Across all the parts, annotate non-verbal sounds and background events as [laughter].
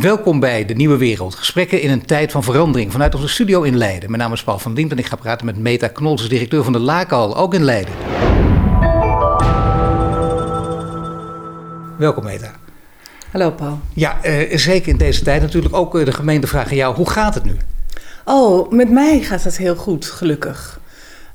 Welkom bij De Nieuwe Wereld. Gesprekken in een tijd van verandering vanuit onze studio in Leiden. Mijn naam is Paul van Diemt en ik ga praten met Meta Knols, directeur van de Laakhal, ook in Leiden. Welkom Meta. Hallo Paul. Ja, eh, zeker in deze tijd natuurlijk ook eh, de gemeente vragen jou, hoe gaat het nu? Oh, met mij gaat het heel goed, gelukkig.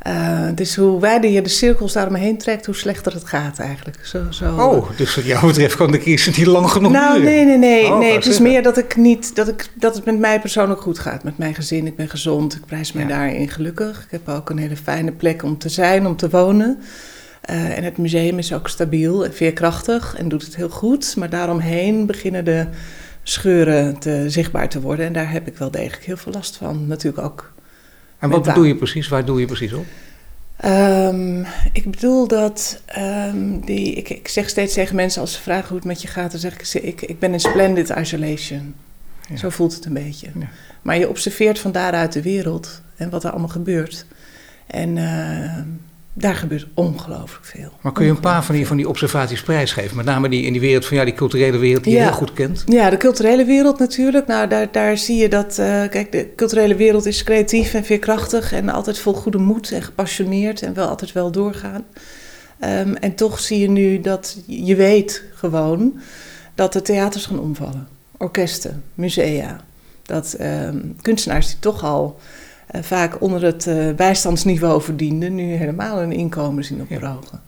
Uh, dus hoe wijder je de cirkels daaromheen trekt, hoe slechter het gaat eigenlijk. Zo, zo. Oh, dus wat jou betreft kan de crisis niet lang genoeg nou, duren? nee, nee, nee. Oh, nee het is meer dat, ik niet, dat, ik, dat het met mij persoonlijk goed gaat. Met mijn gezin, ik ben gezond, ik prijs mij ja. daarin gelukkig. Ik heb ook een hele fijne plek om te zijn, om te wonen. Uh, en het museum is ook stabiel en veerkrachtig en doet het heel goed. Maar daaromheen beginnen de scheuren te, zichtbaar te worden. En daar heb ik wel degelijk heel veel last van. Natuurlijk ook en wat bedoel je precies? Waar doe je precies op? Um, ik bedoel dat um, die, ik, ik, zeg steeds tegen mensen als ze vragen hoe het met je gaat, dan zeg ik: ik, ik ben in splendid isolation. Ja. Zo voelt het een beetje. Ja. Maar je observeert van daaruit de wereld en wat er allemaal gebeurt. En uh, daar gebeurt ongelooflijk veel. Maar kun je een paar van die, van die observaties prijsgeven? Met name die, in die wereld van ja, die culturele wereld die ja. je heel goed kent. Ja, de culturele wereld natuurlijk. Nou, daar, daar zie je dat, uh, kijk, de culturele wereld is creatief en veerkrachtig en altijd vol goede moed en gepassioneerd en wel altijd wel doorgaan. Um, en toch zie je nu dat je weet gewoon dat de theaters gaan omvallen. Orkesten, musea. Dat um, kunstenaars die toch al vaak onder het uh, bijstandsniveau verdienden, nu helemaal een inkomen zien opdrogen. Ja.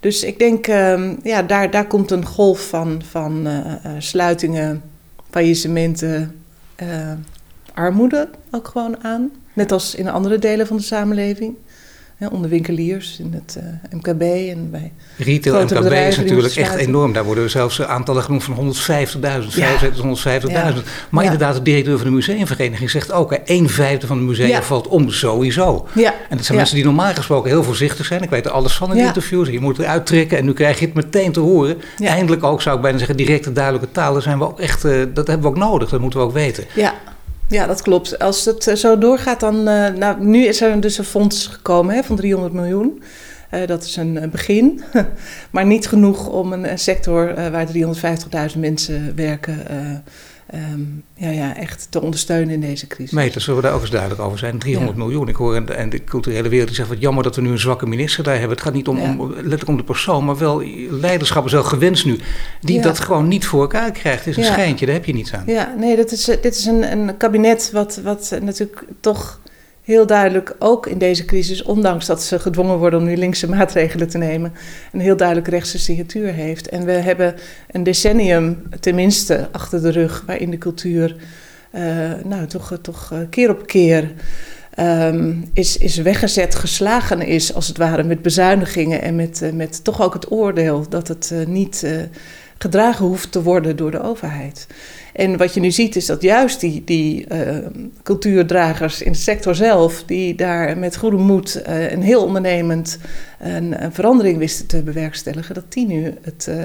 Dus ik denk, uh, ja, daar, daar komt een golf van, van uh, sluitingen, faillissementen, armoede ook gewoon aan. Net als in andere delen van de samenleving. Onder winkeliers in het uh, MKB en bij Retail MKB is natuurlijk echt enorm. Daar worden zelfs aantallen genoemd van 150.000, ja. 150.000. Ja. Maar ja. inderdaad, de directeur van de museumvereniging zegt ook... Hè, een vijfde van de musea valt om, sowieso. En dat zijn mensen die normaal gesproken heel voorzichtig zijn. Ik weet er alles van in interviews. Je moet eruit trekken en nu krijg je het meteen te horen. Eindelijk ook, zou ik bijna zeggen, directe duidelijke. Daar zijn we ook echt, uh, dat hebben we ook nodig, dat moeten we ook weten. Ja. Ja, dat klopt. Als het zo doorgaat, dan. Uh, nou, nu is er dus een fonds gekomen hè, van 300 miljoen. Uh, dat is een begin, [laughs] maar niet genoeg om een, sector waar 350.000 mensen werken. Um, ja, ja, echt te ondersteunen in deze crisis. Meter, zullen we daar ook eens duidelijk over zijn? 300 ja. miljoen. Ik hoor en de, en de culturele wereld die zegt wat jammer dat we nu een zwakke minister daar hebben. Het gaat niet om, ja. om letterlijk om de persoon, maar wel leiderschap is wel gewenst nu. Die ja. dat gewoon niet voor elkaar krijgt. Het is een schijntje, daar heb je niets aan. Ja, nee, dat is, dit is een, een kabinet wat, wat natuurlijk toch heel duidelijk ook in deze crisis, ondanks dat ze gedwongen worden om nu linkse maatregelen te nemen, een heel duidelijk rechtse signatuur heeft. En we hebben een decennium tenminste achter de rug waarin de cultuur uh, nou, toch, toch keer op keer um, is, is weggezet, geslagen is als het ware met bezuinigingen en met, met toch ook het oordeel dat het niet gedragen hoeft te worden door de overheid. En wat je nu ziet is dat juist die, die uh, cultuurdragers in de sector zelf, die daar met goede moed uh, en heel ondernemend een, een, verandering wisten te bewerkstelligen, dat die nu het uh,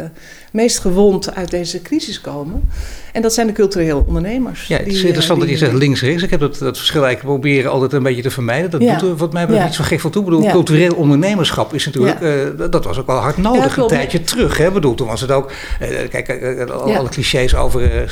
meest gewond uit deze crisis komen. En dat zijn de culturele ondernemers. Ja, het is interessant dat je zegt links-rechts. Ik heb dat, dat verschil eigenlijk proberen altijd een beetje te vermijden. Dat ja. doet wat mij betreft ja. niet zo gek van toe. Ik bedoel, cultureel ondernemerschap is natuurlijk, ja. dat was ook wel hard nodig een tijdje terug. Hè? Bedoel, toen was het ook, kijk, alle clichés over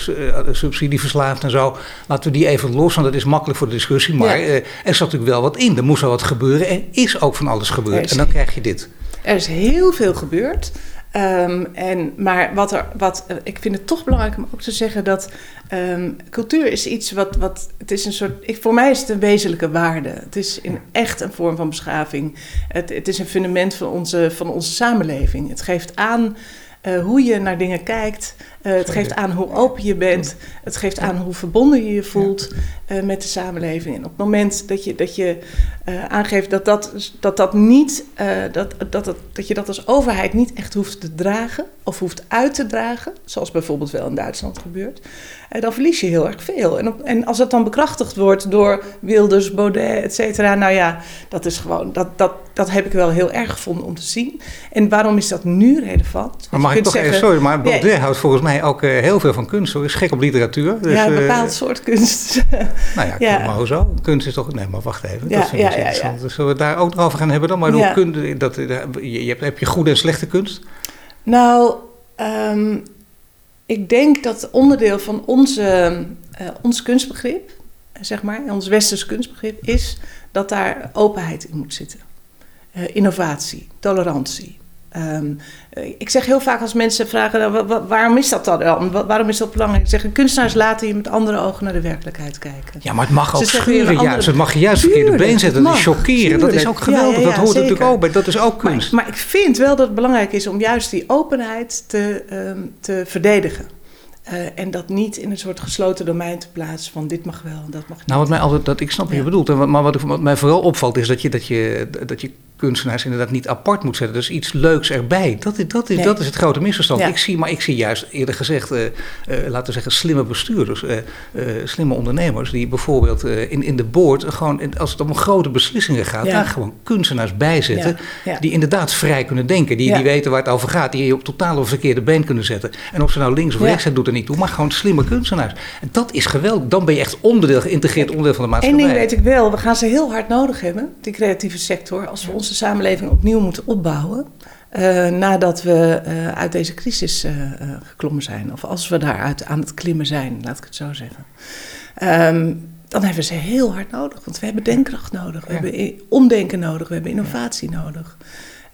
subsidieverslaafd en zo. Laten we die even los, want dat is makkelijk voor de discussie. Maar er zat natuurlijk wel wat in. Er moest wel wat gebeuren. Er is ook van alles gebeurd. En dan krijg je dit. Er is heel veel gebeurd. Um, en, maar wat er, wat, uh, ik vind het toch belangrijk om ook te zeggen dat um, cultuur is iets wat, wat het is een soort, ik, voor mij is het een wezenlijke waarde. Het is in echt een vorm van beschaving. Het, het is een fundament van onze, van onze samenleving. Het geeft aan uh, hoe je naar dingen kijkt. Uh, het geeft aan hoe open je bent. Het geeft aan hoe verbonden je je voelt uh, met de samenleving. En op het moment dat je, dat je aangeeft dat dat, dat, dat niet, dat, dat, dat, dat je dat als overheid niet echt hoeft te dragen of hoeft uit te dragen, zoals bijvoorbeeld wel in Duitsland gebeurt, dan verlies je heel erg veel. En, op, en als het dan bekrachtigd wordt door Wilders, Baudet, et cetera, nou ja, dat is gewoon, dat, dat, dat heb ik wel heel erg gevonden om te zien. En waarom is dat nu relevant? Maar mag ik toch zeggen, even, sorry, maar Baudet ja, houdt volgens mij ook uh, heel veel van kunst. Hoor. Is gek op literatuur. Dus, ja, een bepaald uh, soort kunst. [laughs] nou ja, ja. maar hoezo? Kunst is toch... Nee, maar wacht even. Ja, dat vind ik ja, interessant. Dus zullen we het daar ook nog over gaan hebben dan? Maar hoe kun, dat, je, je hebt, heb je goede en slechte kunst? Nou, um, ik denk dat onderdeel van onze, uh, ons kunstbegrip, zeg maar, ons westers kunstbegrip, is dat daar openheid in moet zitten. Uh, innovatie, tolerantie. Um, ik zeg heel vaak als mensen vragen, nou, waarom is dat dan? Waarom is dat belangrijk? Ik zeg, kunstenaars laten je met andere ogen naar de werkelijkheid kijken. Ja, maar het mag ook schuren juist. Het mag je juist verkeerde been zetten. Dat is chockeren. Dat is ook geweldig. dat hoort natuurlijk ook bij. Dat is ook kunst. Maar, maar, ik vind wel dat het belangrijk is om juist die openheid te, um, te verdedigen. Uh, en dat niet in een soort gesloten domein te plaatsen van dit mag wel en dat mag niet. Nou, wat mij altijd, dat, ik snap wat je bedoelt. Maar wat, wat mij vooral opvalt is dat je, dat je, dat je kunstenaars inderdaad niet apart moet zetten. Dus iets leuks erbij. Dat, is, dat, is, dat is het grote misverstand. Ik zie, maar ik zie juist eerder gezegd, uh, uh, laten we zeggen, slimme bestuurders, uh, slimme ondernemers, die bijvoorbeeld in, in de boord, gewoon als het om grote beslissingen gaat, daar gewoon kunstenaars bijzetten. Die inderdaad vrij kunnen denken. Die, die weten waar het over gaat. Die je op totaal op verkeerde been kunnen zetten. En of ze nou links of rechts zijn, doet er niet toe. Maar gewoon slimme kunstenaars. En dat is geweldig. Dan ben je echt onderdeel, geïntegreerd onderdeel van de maatschappij. Eén ding weet ik wel, we gaan ze heel hard nodig hebben, die creatieve sector, als we onze samenleving opnieuw moeten opbouwen. Uh, nadat we uh, uit deze crisis uh, geklommen zijn. Of als we daaruit aan het klimmen zijn, laat ik het zo zeggen. Um, dan hebben we ze heel hard nodig. Want we hebben denkkracht nodig. We ja. hebben omdenken nodig. We hebben innovatie ja. nodig.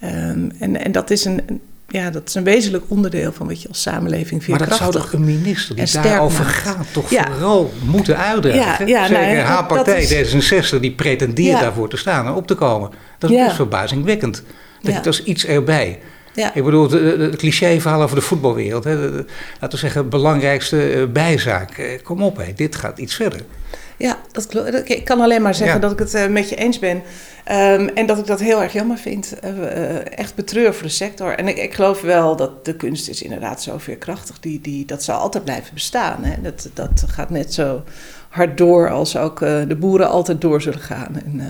Um, en, en dat is een, ja, dat is een wezenlijk onderdeel van wat je als samenleving vindt. Maar dat zou toch een minister die daarover gaat toch vooral moeten uitdragen? Ja, ja, Zeker nou, haar partij is... D66 die pretendeert daarvoor te staan en op te komen. Dat is best verbazingwekkend. Dat, dat is iets erbij. Ik bedoel, het cliché-verhaal over de voetbalwereld. Hè, laten we zeggen, belangrijkste eh, bijzaak. Eh, kom op, hè, dit gaat iets verder. Ja, dat, ik kan alleen maar zeggen dat ik het uh, met je eens ben. Um, en dat ik dat heel erg jammer vind. Uh, echt betreur voor de sector. En ik, ik, geloof wel dat de kunst is inderdaad zo veerkrachtig. Die, die, dat zal altijd blijven bestaan. Hè? Dat, dat gaat net zo hard door als ook de boeren altijd door zullen gaan. En,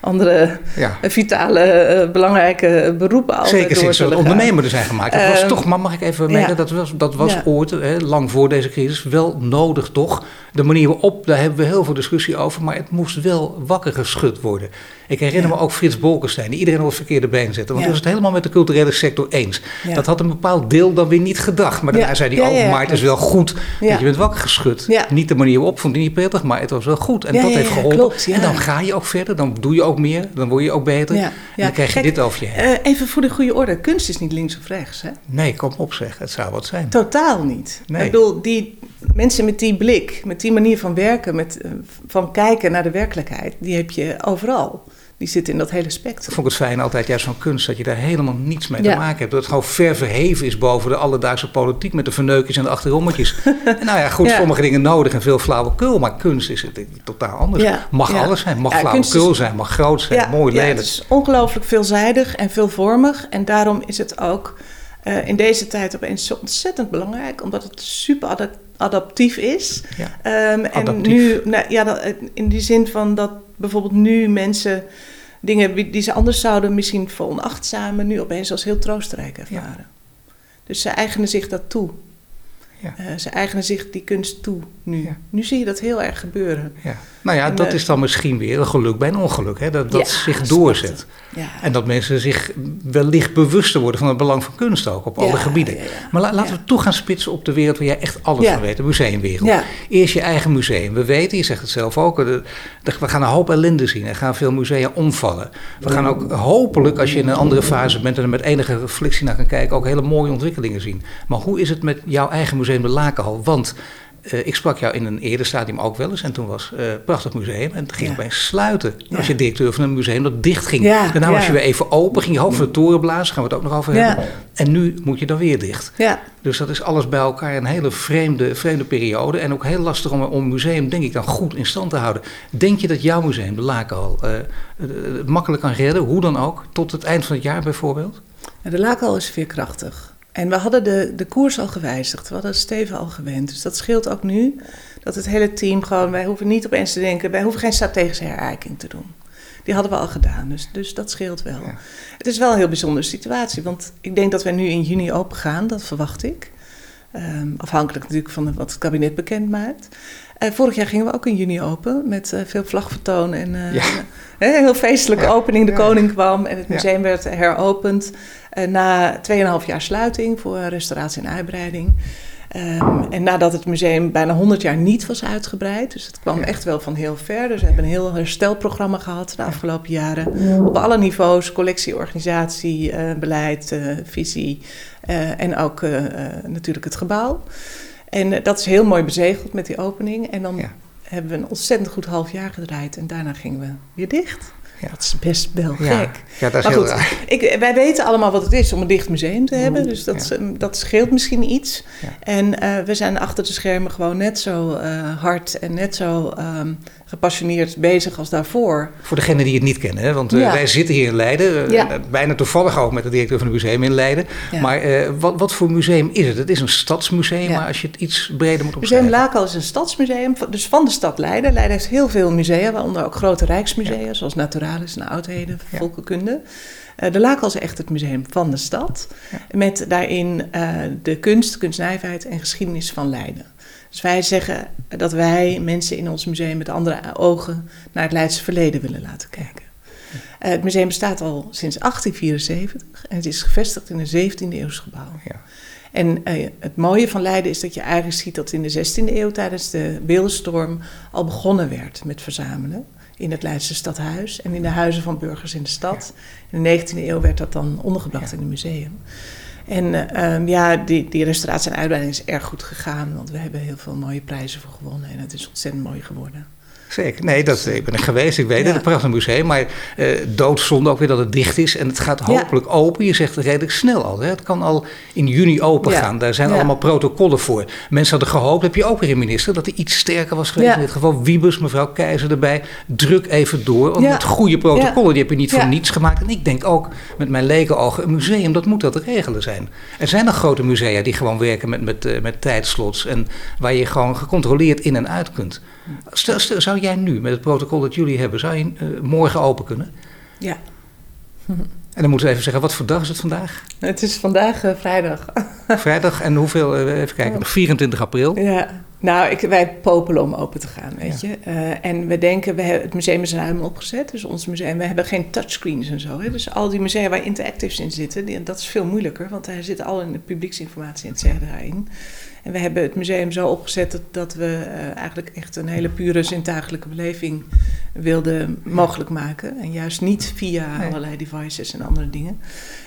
andere ja. vitale, uh, belangrijke beroepen al Zeker sinds we ondernemer er zijn gemaakt. Dat was uh, toch, maar mag ik even melden, ja. dat was, dat was ja. ooit, hè, lang voor deze crisis, wel nodig toch. De manier waarop, daar hebben we heel veel discussie over, maar het moest wel wakker geschud worden. Ik herinner me ook Frits Bolkestein, die iedereen op het verkeerde been zette. Want hij was het helemaal met de culturele sector eens. Dat had een bepaald deel dan weer niet gedacht. Maar daarna zei hij, oh, maar het is wel goed dat je bent wakker geschud. Niet de manier waarop, vond hij niet prettig, maar het was wel goed. En dat heeft geholpen. Klopt, en dan ga je ook verder, dan doe je ook meer, dan word je ook beter. En dan krijg je dit over je heen. Uh, even voor de goede orde, kunst is niet links of rechts, hè? Nee, kom op zeg, het zou wat zijn. Totaal niet. Nee. Ik bedoel, die mensen met die blik, met die manier van werken, met, uh, van kijken naar de werkelijkheid, die heb je overal die zitten in dat hele spectrum. Ik vond het fijn altijd juist van kunst dat je daar helemaal niets mee ja. te maken hebt. Dat het gewoon ver verheven is boven de alledaagse politiek met de verneukjes en de achterrommetjes. [laughs] nou ja, goed, ja. sommige dingen nodig en veel flauwekul, maar kunst is het totaal anders. Ja. Mag alles zijn, mag flauwekul is... zijn, mag groot zijn, mooi, lelijk. het is ongelooflijk veelzijdig en veelvormig en daarom is het ook uh, in deze tijd opeens zo ontzettend belangrijk, omdat het super adaptief is. Ja. Um, en nu, nou, ja, dat, in die zin van dat bijvoorbeeld nu mensen dingen die ze anders zouden misschien veronachtzamen, nu opeens als heel troostrijk ervaren. Ja. Dus ze eigenen zich dat toe. Ja. Uh, ze eigenen zich die kunst toe nu. Ja. Nu zie je dat heel erg gebeuren. Ja. Nou ja, en, dat uh, is dan misschien weer een geluk bij een ongeluk. Hè? Dat dat zich doorzet. En dat mensen zich wellicht bewuster worden van het belang van kunst ook op alle gebieden. Maar la, laten we toe gaan spitsen op de wereld waar jij echt alles van weet. De museumwereld. Eerst je eigen museum. We weten, je zegt het zelf ook, de, we gaan een hoop ellende zien. Er gaan veel musea omvallen. We gaan ook hopelijk, als je in een andere fase bent en er met enige reflectie naar kan kijken, ook hele mooie ontwikkelingen zien. Maar hoe is het met jouw eigen museum, de Lakenhal? Want uh, ik sprak jou in een eerder stadium ook wel eens. En toen was uh, prachtig museum. En het ging ja. bij sluiten. Ja. Als je directeur van een museum dat dicht ging. Ja. Daarna was je weer even open. Ging je hoofd van de toren blazen. Gaan we het ook nog over hebben. En nu moet je dan weer dicht. Dus dat is alles bij elkaar een hele vreemde, vreemde periode. En ook heel lastig om, om een museum, denk ik, dan goed in stand te houden. Denk je dat jouw museum, de Lakenhal, uh, het makkelijk kan redden? Hoe dan ook? Tot het eind van het jaar bijvoorbeeld? de Lakenhal is veerkrachtig. En we hadden de, de koers al gewijzigd. We hadden Steven al gewend. Dus dat scheelt ook nu. Dat het hele team gewoon... Wij hoeven niet opeens te denken... Wij hoeven geen strategische herijking te doen. Die hadden we al gedaan. Dus, dus dat scheelt wel. Ja. Het is wel een heel bijzondere situatie. Want ik denk dat wij nu in juni open gaan. Dat verwacht ik. Um, afhankelijk natuurlijk van wat het kabinet bekend maakt. Uh, vorig jaar gingen we ook in juni open met uh, veel vlagvertoon en uh, ja. [laughs] een heel feestelijke ja. opening. De koning kwam en het museum werd heropend na 2,5 jaar sluiting voor restauratie en uitbreiding. Ehm, en nadat het museum bijna 100 jaar niet was uitgebreid, dus het kwam echt wel van heel ver. Dus we hebben een heel herstelprogramma gehad de afgelopen jaren. Op alle niveaus: collectie, organisatie, uh, beleid, uh, visie en ook natuurlijk het gebouw. En dat is heel mooi bezegeld met die opening. En dan hebben we een ontzettend goed half jaar gedraaid en daarna gingen we weer dicht. Ja. Dat is best wel gek. Ja, dat is heel goed, ik, wij weten allemaal wat het is om een dicht museum te hebben. Dus dat, dat scheelt misschien iets. En uh, we zijn achter de schermen gewoon net zo uh, hard en net zo um, gepassioneerd bezig als daarvoor. Voor degenen die het niet kennen, hè? want uh, wij zitten hier in Leiden. Ja. bijna toevallig ook met de directeur van het museum in Leiden. Maar wat, wat voor museum is het? Het is een stadsmuseum, maar als je het iets breder moet omschrijven. Museum Lakal is een stadsmuseum, dus van de stad Leiden. Leiden heeft heel veel musea, waaronder ook grote rijksmusea, zoals Naturaal is en oudheden, volkenkunde. De Lakel is echt het museum van de stad. Met daarin de kunst, kunstnijverheid en geschiedenis van Leiden. Dus wij zeggen dat wij mensen in ons museum met andere ogen naar het Leidse verleden willen laten kijken. Uh, het museum bestaat al sinds 1874 en het is gevestigd in een 17e eeuws gebouw. Ja. En het mooie van Leiden is dat je eigenlijk ziet dat in de 16e eeuw tijdens de beeldenstorm al begonnen werd met verzamelen in het Leidse stadhuis en in de huizen van burgers in de stad. In de 19e eeuw werd dat dan ondergebracht in het museum. En uh, ja, die, die restauratie en uitbreiding is erg goed gegaan, want we hebben heel veel mooie prijzen voor gewonnen en het is ontzettend mooi geworden. Zeker. Nee, dat, ik ben er geweest, ik weet het, een prachtig museum. Maar uh, doodzonde ook weer dat het dicht is. En het gaat hopelijk open. Je zegt redelijk snel al. Hè? Het kan al in juni open gaan. Daar zijn allemaal protocollen voor. Mensen hadden gehoopt, heb je ook weer een minister, dat hij iets sterker was geweest. In dit geval Wiebes, mevrouw Keizer erbij. Druk even door. Want met goede protocollen, die heb je niet voor niets gemaakt. En ik denk ook met mijn lege ogen, een museum, dat moet dat regelen zijn. Er zijn nog grote musea die gewoon werken met, met, uh, met tijdslots. En waar je gewoon gecontroleerd in en uit kunt. Stel, stel, zou jij nu, met het protocol dat jullie hebben, zou je uh, morgen open kunnen? Ja. [laughs] En dan moeten we even zeggen, wat voor dag is het vandaag? Het is vandaag uh, vrijdag. [laughs] vrijdag en hoeveel, uh, even kijken, 24 april? Ja, nou, ik, wij popelen om open te gaan, weet je. Uh, en we denken, we hebben, het museum is ruim opgezet, dus ons museum, we hebben geen touchscreens en zo. Hè? Dus al die musea waar interactives in zitten, die, dat is veel moeilijker, want daar zit al in de publieksinformatie et cetera in. En we hebben het museum zo opgezet dat, we uh, eigenlijk echt een hele pure zintuigelijke beleving wilden mogelijk maken. En juist niet via allerlei devices en andere dingen.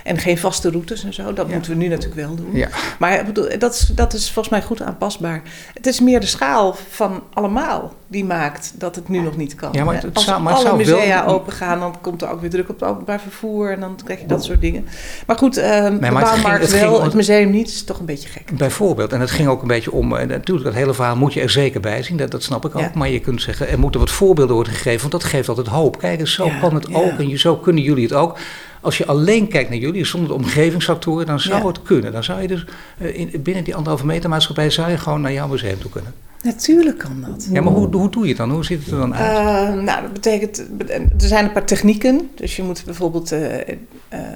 En geen vaste routes en zo. Dat moeten we nu natuurlijk wel doen. Ja. Maar dat is, dat is volgens mij goed aanpasbaar. Het is meer de schaal van allemaal die maakt dat het nu nog niet kan. Ja, maar het, Als maar alle musea wel... open gaan, dan komt er ook weer druk op het openbaar vervoer. En dan krijg je dat soort dingen. Maar goed, uh, nee, de bouwmarkt het wel, het museum niet. is toch een beetje gek. Bijvoorbeeld. En het ging ook een beetje om... En natuurlijk, dat hele verhaal moet je er zeker bij zien. Dat, dat snap ik ook. Maar je kunt zeggen, er moeten wat voorbeelden worden gegeven. Want dat geeft altijd hoop. Kijk eens, zo kan het ook. En zo kunnen jullie het ook. Als je alleen kijkt naar jullie, zonder de omgevingsfactoren, dan zou het kunnen. Dan zou je dus uh, in, binnen die anderhalve meter maatschappij zou je gewoon naar jouw museum toe kunnen. Natuurlijk kan dat. Ja, maar hoe, hoe doe je het dan? Hoe ziet het er dan uit? Uh, nou, dat betekent, er zijn een paar technieken. Dus je moet bijvoorbeeld uh, uh,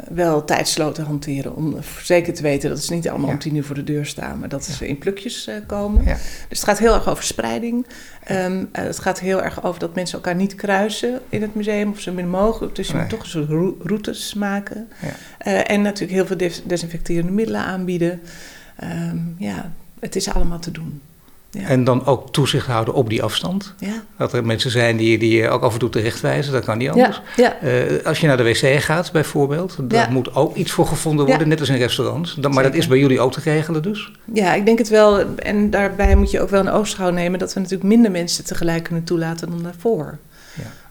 wel tijdsloten hanteren om zeker te weten dat ze niet allemaal om tien uur voor de deur staan, maar dat ze in plukjes komen. Ja. Dus het gaat heel erg over spreiding. Um, het gaat heel erg over dat mensen elkaar niet kruisen in het museum of zo min mogelijk. Dus je nee. moet toch een soort routes maken. en natuurlijk heel veel desinfecterende middelen aanbieden. Um, ja, het is allemaal te doen. En dan ook toezicht houden op die afstand. Ja. Dat er mensen zijn die, die je ook af en toe terechtwijzen, dat kan niet anders. Ja. Uh, als je naar de wc gaat bijvoorbeeld, daar moet ook iets voor gevonden worden, net als in restaurants. Dan, maar dat is bij jullie ook te regelen dus? Ja, ik denk het wel. En daarbij moet je ook wel een oogschouw nemen dat we natuurlijk minder mensen tegelijk kunnen toelaten dan daarvoor.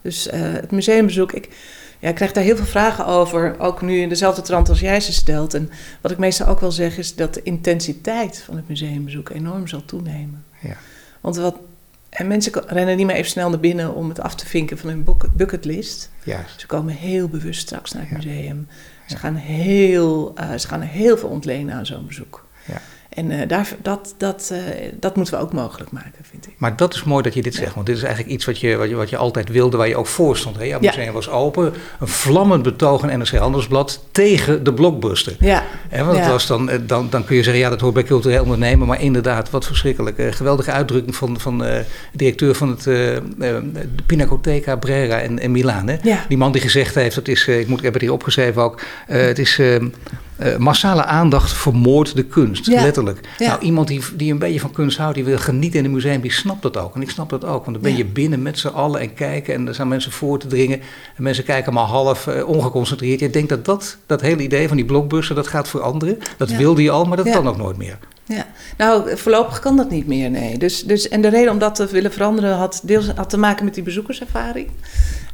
Dus uh, het museumbezoek, ik, ja, ik krijg daar heel veel vragen over, ook nu in dezelfde trant als jij ze stelt. En wat ik meestal ook wel zeg is dat de intensiteit van het museumbezoek enorm zal toenemen. Ja. Want wat, en mensen rennen niet meer even snel naar binnen om het af te vinken van hun bucketlist. Juist. Ze komen heel bewust straks naar het museum. Ze, gaan heel, uh, ze gaan heel veel ontlenen aan zo'n bezoek. Ja. En uh, daar, dat, dat, uh, dat moeten we ook mogelijk maken, vind ik. Maar dat is mooi dat je dit zegt, want dit is eigenlijk iets wat je, wat je, wat je altijd wilde, waar je ook voor stond. Hè? Ja, museum was open, een vlammend betoog in NRC Handelsblad tegen de blockbuster. Ja. En want ja. was dan, eh, dan, dan kun je zeggen, ja, dat hoort bij cultureel ondernemen, maar inderdaad, wat verschrikkelijk. Uh, geweldige uitdrukking van, van uh, directeur van het de Pinacoteca Brera in, in Milaan. Hè? Die man die gezegd heeft, dat is, ik, moet, ik heb het hier opgeschreven ook, het is uh, massale aandacht vermoordt de kunst, letterlijk. Nou, iemand die, die een beetje van kunst houdt, die wil genieten in een museum, die snapt dat ook. En ik snap dat ook, want dan ben je binnen met z'n allen en kijken en er zijn mensen voor te dringen. En mensen kijken maar half uh, ongeconcentreerd. Je denkt dat, dat dat hele idee van die blockbuster, dat gaat veranderen. Dat wilde je al, maar dat kan ook nooit meer. Ja, nou voorlopig kan dat niet meer, nee. Dus, dus, en de reden om dat te willen veranderen had deels had te maken met die bezoekerservaring.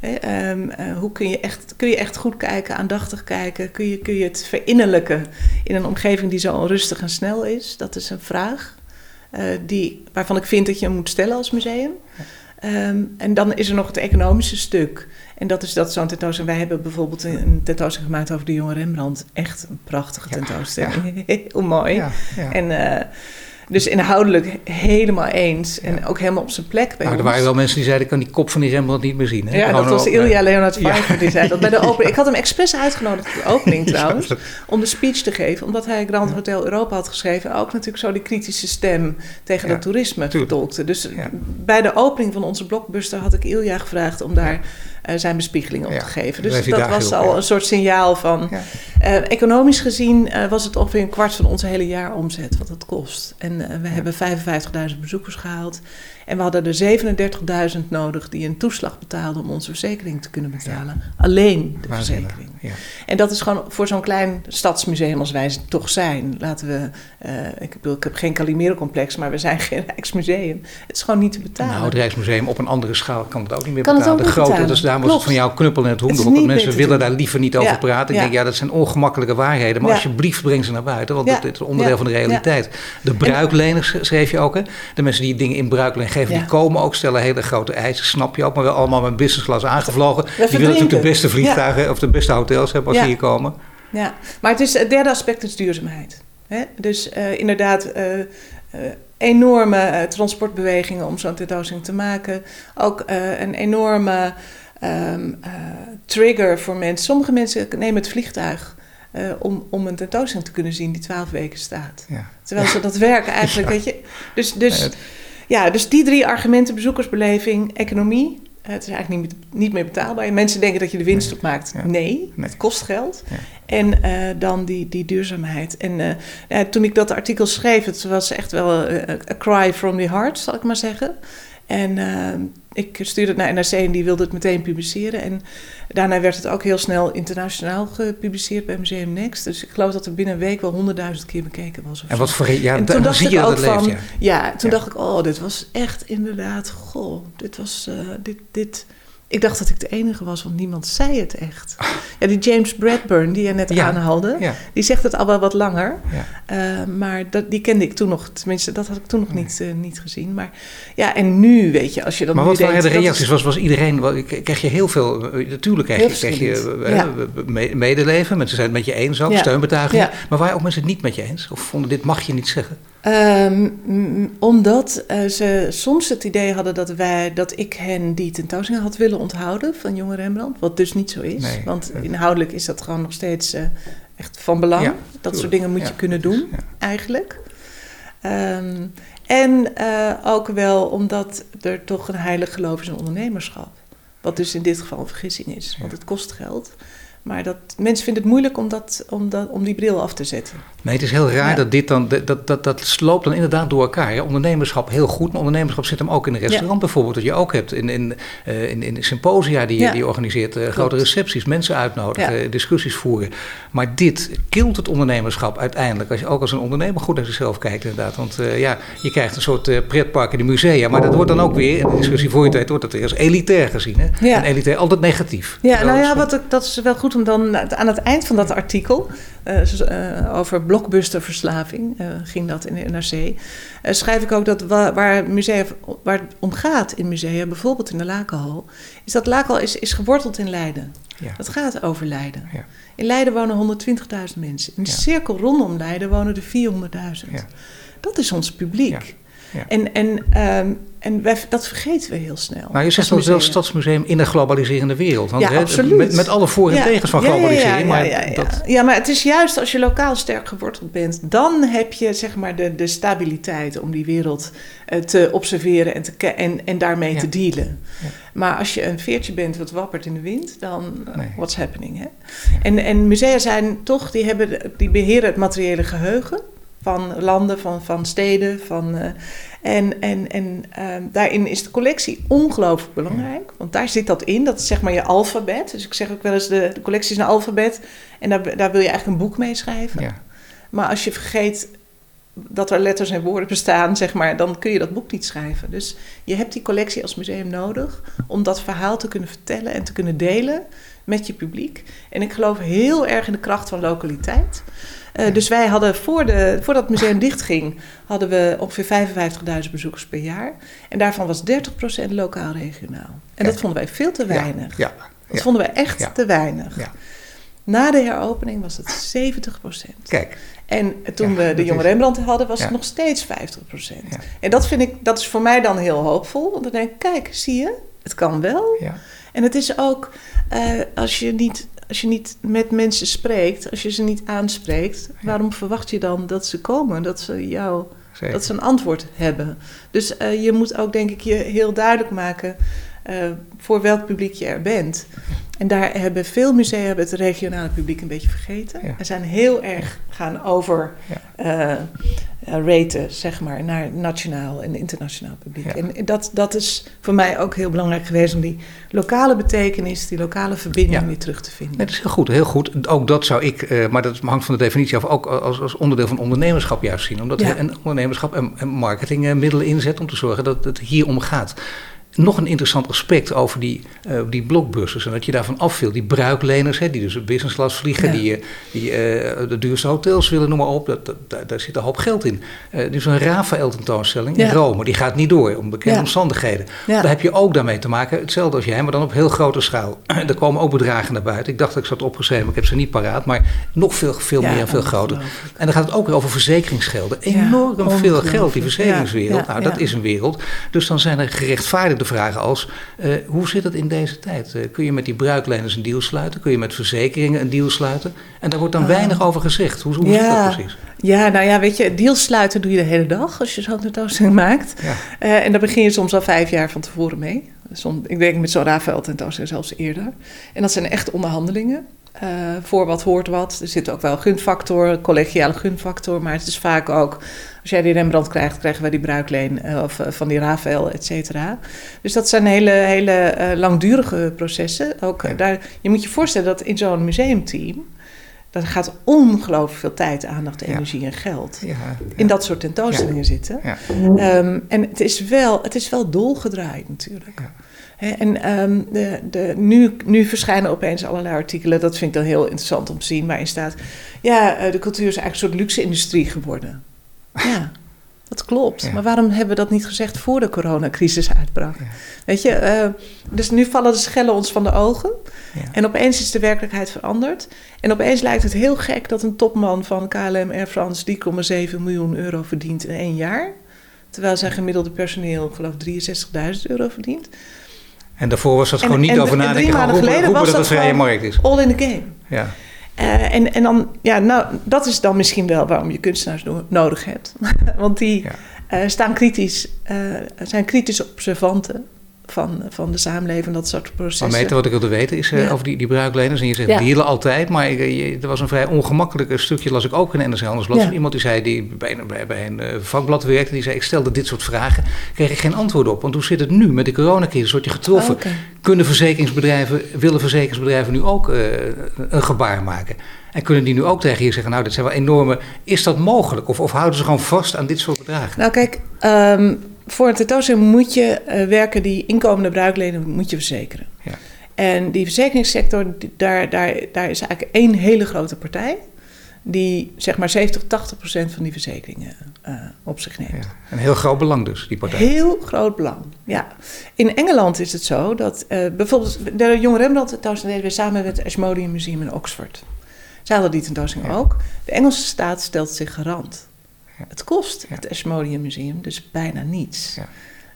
Ehm, eh, hoe kun je, echt, kun je echt goed kijken, aandachtig kijken? Kun je, kun je het verinnerlijken in een omgeving die zo onrustig en snel is? Dat is een vraag uh, die, waarvan ik vind dat je hem moet stellen als museum. Um, en dan is er nog het economische stuk. En dat is dat zo'n tentoonstelling. Wij hebben bijvoorbeeld een tentoonstelling gemaakt over de jonge Rembrandt. Echt een prachtige tentoonstelling. Ja, [laughs] Heel mooi. Ja, en uh, dus inhoudelijk helemaal eens. En ook helemaal op zijn plek bij nou, Er waren wel mensen die zeiden, ik kan die kop van die Rembrandt niet meer zien. Hè? Ja, dat was Ilja uh, Leonard Pfeiffer die zei dat bij de [laughs] opening. Ik had hem expres uitgenodigd voor de opening [laughs] trouwens. om de speech te geven. Omdat hij Grand Hotel Europa had geschreven. Ook natuurlijk zo die kritische stem tegen het toerisme vertolkte. Dus bij de opening van onze blockbuster had ik Ilja gevraagd om daar zijn bespiegeling op te geven. Dus dat was al een soort signaal van. Uh, economisch gezien uh, was het ongeveer een kwart van onze hele jaaromzet wat het kost. En we hebben 55.000 bezoekers gehaald. En we hadden er 37.000 nodig die een toeslag betaalden om onze verzekering te kunnen betalen. Alleen de verzekering. Ja. En dat is gewoon voor zo'n klein stadsmuseum als wij toch zijn. Laten we, uh, ik, bedoel, ik heb geen Calimero-complex, maar we zijn [laughs] geen Rijksmuseum. Het is gewoon niet te betalen. Nou, het Rijksmuseum op een andere schaal kan het ook niet meer kan betalen. de grote, dus daar was het van jouw knuppel en het hoenderhok. Mensen willen daar liever niet over praten. Ik denk, ja, dat zijn ongemakkelijke waarheden. Maar alsjeblieft, breng ze naar buiten, want dit is onderdeel van de realiteit. De bruikleners schreef je ook, hè? De mensen die dingen in bruikleen geven, die komen ook, stellen hele grote eisen, snap je ook. Maar wel allemaal met businessclass aangevlogen. Die willen natuurlijk de beste vliegtuigen of de beste hotels hebben als ze hier komen. Ja, maar het, is, het derde aspect is duurzaamheid. Hè? Dus uh, inderdaad, uh, uh, enorme transportbewegingen om zo'n tentoonstelling te maken. Ook een enorme um, trigger voor mensen. Sommige mensen nemen het vliegtuig uh, om, om een tentoonstelling te kunnen zien die twaalf weken staat. Ja. Terwijl ze dat werken eigenlijk, [laughs] weet je. Dus, dus ja, dus die drie argumenten, bezoekersbeleving, economie. Het is eigenlijk niet, niet meer betaalbaar. Mensen denken dat je de winst opmaakt. Nee, nee, het kost geld. Ja. En uh, dan die, die duurzaamheid. En uh, ja, toen ik dat artikel schreef, het was echt wel a, a cry from the heart, zal ik maar zeggen. En uh, ik stuurde het naar NRC en die wilde het meteen publiceren. En daarna werd het ook heel snel internationaal gepubliceerd bij Museum Next. Dus ik geloof dat er binnen een week wel honderdduizend keer bekeken was. En wat voor... Ja, en toen dacht zie ik je ook van... ja. ja, toen dacht ik, oh, dit was echt inderdaad... Goh, dit was... Uh, dit, dit, ik dacht dat ik de enige was, want niemand zei het echt. [laughs] Ja, die James Bradburn, die je net aanhaalde, die zegt het al wel wat langer. Ja. Uh, maar dat, die kende ik toen nog, tenminste, dat had ik toen nog niet, uh, niet gezien. Maar ja, en nu, weet je, als je dan. Maar wat waren de reacties? Was, was iedereen, kreeg je heel veel, eh, natuurlijk krijg je, kreeg je medeleven, mensen zijn het met je eens ook, steunbetuigingen. Maar waren ook mensen het niet met je eens? Of vonden dit mag je niet zeggen? Um, omdat uh, ze soms het idee hadden dat, wij, dat ik hen die tentoonstelling had willen onthouden van jonge Rembrandt. Wat dus niet zo is. want inhoudelijk is dat gewoon nog steeds uh, echt van belang. dat soort dingen moet je kunnen doen, eigenlijk. Um, en uh, ook wel omdat er toch een heilig geloof is in ondernemerschap. Wat dus in dit geval een vergissing is, want het kost geld. Maar dat, mensen vinden het moeilijk om, dat, om, dat, om die bril af te zetten. Nee, het is heel raar dat dit dan, dat, dat, dat sloopt dan inderdaad door elkaar. Ja, ondernemerschap heel goed, maar ondernemerschap zit hem ook in een restaurant bijvoorbeeld. Dat je ook hebt in, in, uh, in, in symposia die, die je organiseert. Uh, grote recepties, mensen uitnodigen, discussies voeren. Maar dit kilt het ondernemerschap uiteindelijk. Als je ook als een ondernemer goed naar zichzelf kijkt inderdaad. Want uh, ja, je krijgt een soort pretpark in de musea. Maar dat wordt dan ook weer, in de discussie voor je tijd, wordt dat weer als elitair gezien. Hè? En elitair altijd negatief. Ja, nou ja, wat, dat is wel goed om dan aan het eind van dat artikel... over blockbusterverslaving, uh, ging dat in de NRC. Uh, schrijf ik ook dat waar, waar, musea, waar het om gaat in musea, bijvoorbeeld in de Lakenhal, is dat Lakenhal is, is geworteld in Leiden. Ja. Het gaat over Leiden. Ja. In Leiden wonen 120.000 mensen. In de cirkel rondom Leiden wonen er 400.000. Dat is ons publiek. En, en um, en wij, dat vergeten we heel snel. Maar je zegt wel zelfs stadsmuseum in een globaliserende wereld. Want, ja, absoluut. Met, met, alle voor- en tegens van globalisering. Ja, maar dat... ja, maar het is juist als je lokaal sterk geworteld bent, dan heb je zeg maar de, de stabiliteit om die wereld uh, te observeren en, te, en, en daarmee te dealen. Maar als je een veertje bent wat wappert in de wind, dan uh, what's happening? Hè? En, en musea zijn toch, die, hebben, die beheren het materiële geheugen van landen, van, van steden. Van, uh, en en, en uh, daarin is de collectie ongelooflijk belangrijk. Want daar zit dat in. Dat is zeg maar je alfabet. Dus ik zeg ook wel eens, de, de collectie is een alfabet. En daar, daar wil je eigenlijk een boek mee schrijven. Ja. Maar als je vergeet dat er letters en woorden bestaan, zeg maar, dan kun je dat boek niet schrijven. Dus je hebt die collectie als museum nodig om dat verhaal te kunnen vertellen en te kunnen delen met je publiek. En ik geloof heel erg in de kracht van lokaliteit. Uh, dus wij hadden voor de, voordat het museum dichtging, hadden we ongeveer 55.000 bezoekers per jaar. En daarvan was 30% lokaal-regionaal. En dat vonden wij veel te weinig. Ja. Dat vonden wij echt te weinig. Na de heropening was het 70% Kijk. En toen we de Jonge Rembrandt hadden, was het nog steeds 50% En dat vind ik, dat is voor mij dan heel hoopvol. Want dan denk ik, kijk, zie je, het kan wel. En het is ook, uh, als je niet als je niet met mensen spreekt, als je ze niet aanspreekt, waarom verwacht je dan dat ze komen, dat ze jou, dat ze een antwoord hebben? Dus uh, je moet ook, denk ik, je heel duidelijk maken uh, voor welk publiek je er bent. En daar hebben veel musea hebben het regionale publiek een beetje vergeten. Ja. En zijn heel erg gaan over ja. uh, raten, zeg maar, naar nationaal en internationaal publiek. En dat, dat is voor mij ook heel belangrijk geweest om die lokale betekenis, die lokale verbinding weer terug te vinden. dat is heel goed, heel goed. Ook dat zou ik, uh, maar dat hangt van de definitie af, ook als, als onderdeel van ondernemerschap juist zien. Omdat je een ondernemerschap en, en marketingmiddelen inzet om te zorgen dat het hier om gaat nog een interessant aspect over die, uh, die blockbusters. En dat je daarvan afviel. Die bruikleners, hè, die dus business class vliegen, die, eh, die uh, de duurste hotels willen, noem maar op. Dat, dat, daar zit een hoop geld in. Uh, is een Rafael tentoonstelling in Rome. Die gaat niet door, om bekende omstandigheden. Daar heb je ook daarmee te maken. Hetzelfde als jij, maar dan op heel grote schaal. [clears throat] er komen ook bedragen naar buiten. Ik dacht dat ik zat opgeschreven, maar ik heb ze niet paraat. Maar nog veel, veel meer en veel groter. En dan gaat het ook weer over verzekeringsgelden. Enorm veel geld, die verzekeringswereld. nou, dat is een wereld. Dus dan zijn er gerechtvaardigde vragen als: uh, hoe zit het in deze tijd? Uh, kun je met die bruikleners een deal sluiten? Kun je met verzekeringen een deal sluiten? En daar wordt dan uh, weinig over gezegd. Hoe, hoe ja, zit dat precies? Ja, nou ja, weet je, deals sluiten doe je de hele dag als je zo'n tentoonstelling [laughs] maakt. Ja. en daar begin je soms al vijf jaar van tevoren mee. Som, ik denk met zo'n Rafael tentoonstelling zelfs eerder. En dat zijn echt onderhandelingen. Uh, voor wat hoort wat. Er zit ook wel gunfactor, collegiale gunfactor, maar het is vaak ook als jij die Rembrandt krijgt, krijgen wij die bruikleen uh, of uh, van die Rafael, et cetera. Dus dat zijn hele, hele langdurige processen. Ook, ja. daar, je moet je voorstellen dat in zo'n museumteam, dat gaat ongelooflijk veel tijd, aandacht, energie ja. en geld ja, in dat soort tentoonstellingen zitten. Um, en het is, wel, het is wel dolgedraaid natuurlijk. En um, de, de, nu, nu verschijnen opeens allerlei artikelen, dat vind ik dan heel interessant om te zien, waarin staat: ja, de cultuur is eigenlijk een soort luxe-industrie geworden. Ja, dat klopt. Ja. Maar waarom hebben we dat niet gezegd voor de coronacrisis uitbrak? Ja. Weet je, uh, dus nu vallen de schellen ons van de ogen. Ja. En opeens is de werkelijkheid veranderd. En opeens lijkt het heel gek dat een topman van KLM Air France 3,7 miljoen euro verdient in één jaar. Terwijl zijn gemiddelde personeel, geloof 63.000 euro verdient. En daarvoor was dat en, gewoon niet en, over nadenken. Drie maanden geleden was dat vrije markt is. All in the game. Ja. Uh, en, en dan, ja, nou, dat is dan misschien wel waarom je kunstenaars no nodig hebt. [laughs] Want die ja. uh, staan kritisch, uh, zijn kritische observanten van, van de samenleving, dat soort processen. Maar meten, wat ik wilde weten is ja. over die, die bruikleners. En je zegt ja. dealen altijd, maar je, er was een vrij ongemakkelijk stukje, las ik ook in NRC Handelsblad, ja. van iemand die zei, die bij, bij, bij een vakblad werkte, die zei, ik stelde dit soort vragen, kreeg ik geen antwoord op. Want hoe zit het nu met de coronacrisis? Word je getroffen? Oh, okay. Kunnen verzekeringsbedrijven, willen verzekeringsbedrijven nu ook uh, een gebaar maken? En kunnen die nu ook tegen je zeggen, nou, dit zijn wel enorme... Is dat mogelijk? Of, of houden ze gewoon vast aan dit soort bedragen? Nou, kijk, um, voor een tentoonstelling moet je uh, werken die inkomende bruikleden moet je verzekeren. Ja. En die verzekeringssector, daar, daar, daar is eigenlijk één hele grote partij die zeg maar 70, 80 procent van die verzekeringen uh, op zich neemt. Ja, een heel groot belang dus, die partij. Heel groot belang, ja. In Engeland is het zo dat uh, bijvoorbeeld de Jonge Rembrandt tentoonstelling deden we samen met het Ashmolean Museum in Oxford. Zij hadden die tentoonstelling ja. ook. De Engelse staat stelt zich garant. Het kost het Ashmolean Museum dus bijna niets.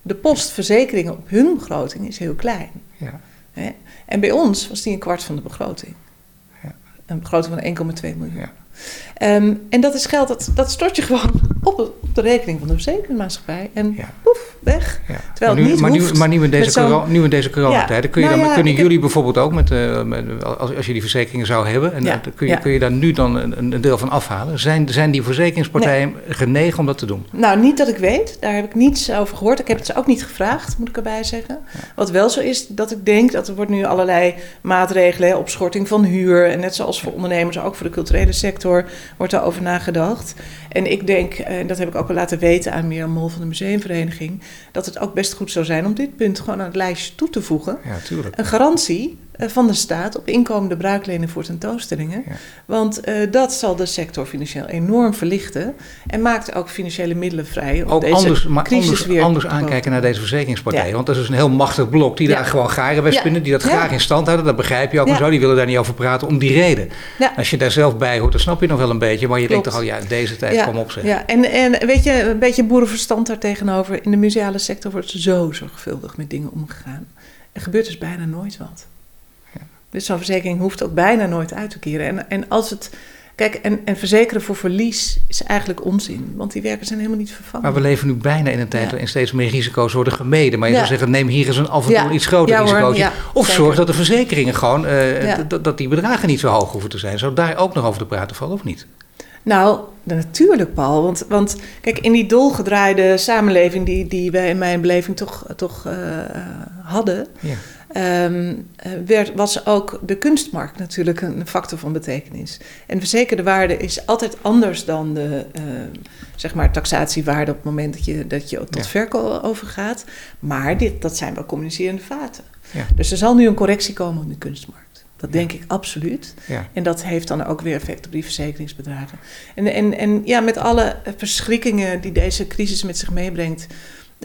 de post verzekeringen op hun begroting is heel klein. Ja. Hè? En bij ons was die een kwart van de begroting. Ja. Een begroting van 1,2 miljoen. Ehm, en dat is geld, dat, dat stort je gewoon [laughs] op, op de rekening van de verzekeringsmaatschappij. En ja. poef, weg. Ja. Terwijl maar nu, het niet maar hoeft. Nu, maar nu in deze, corona, nu in deze coronatijden, kun je nou dan, kunnen jullie bijvoorbeeld ook, met, uh, met, als, als je die verzekeringen zou hebben, en uh, kun, je, kun je daar nu dan een, een, deel van afhalen? Zijn, zijn die verzekeringspartijen nee. genegen om dat te doen? Nou, niet dat ik weet. Daar heb ik niets over gehoord. Ik heb het ze ook niet gevraagd, moet ik erbij zeggen. Wat wel zo is, dat ik denk dat er wordt nu allerlei maatregelen, opschorting van huur, en net zoals voor ondernemers, ook voor de culturele sector, wordt daarover nagedacht. En ik denk, en dat heb ik ook al laten weten aan Mirjam Mol van de Museumvereniging, dat het ook best goed zou zijn om dit punt gewoon aan het lijstje toe te voegen. Ja, tuurlijk. Een garantie van de staat op inkomende bruiklenen voor tentoonstellingen. Ja. Want uh, dat zal de sector financieel enorm verlichten en maakt ook financiële middelen vrij om ook deze anders, maar crisis anders, weer anders aankijken naar deze verzekeringspartijen. Ja. Want dat is dus een heel machtig blok die daar gewoon garen bij spinnen, die dat graag in stand houden. Dat begrijp je ook en zo. Die willen daar niet over praten om die reden. Als je daar zelf bij hoort, dan snap je nog wel een beetje. Maar je Klopt. denkt toch al, ja, deze tijd, kom op zeg. Ja, en, en weet je, een beetje boerenverstand daar tegenover. In de museale sector wordt zo zorgvuldig met dingen omgegaan. Er gebeurt dus bijna nooit wat. Dus zo'n verzekering hoeft ook bijna nooit uit te keren. En, en als het. Kijk, en, en verzekeren voor verlies is eigenlijk onzin, want die werken zijn helemaal niet vervangen. Maar we leven nu bijna in een tijd waarin steeds meer risico's worden gemeden. Maar je ja. zou zeggen, neem hier eens een af en toe ja. iets groter risicootje. of zorg dat de verzekeringen gewoon, uh, dat die bedragen niet zo hoog hoeven te zijn. Zou daar ook nog over te praten vallen of niet? Nou, natuurlijk, Paul. Want, want kijk, in die dolgedraaide samenleving die, die wij in mijn beleving toch, toch uh, hadden, ja. Um, werd, was ook de kunstmarkt natuurlijk een factor van betekenis. En verzekerde waarde is altijd anders dan de uh, zeg maar taxatiewaarde op het moment dat je, dat je tot ja. verkoop overgaat. Maar dit, dat zijn wel communicerende vaten. Ja. Dus er zal nu een correctie komen in de kunstmarkt. Dat denk ik absoluut. En dat heeft dan ook weer effect op die verzekeringsbedragen. En, en, en ja, met alle verschrikkingen die deze crisis met zich meebrengt,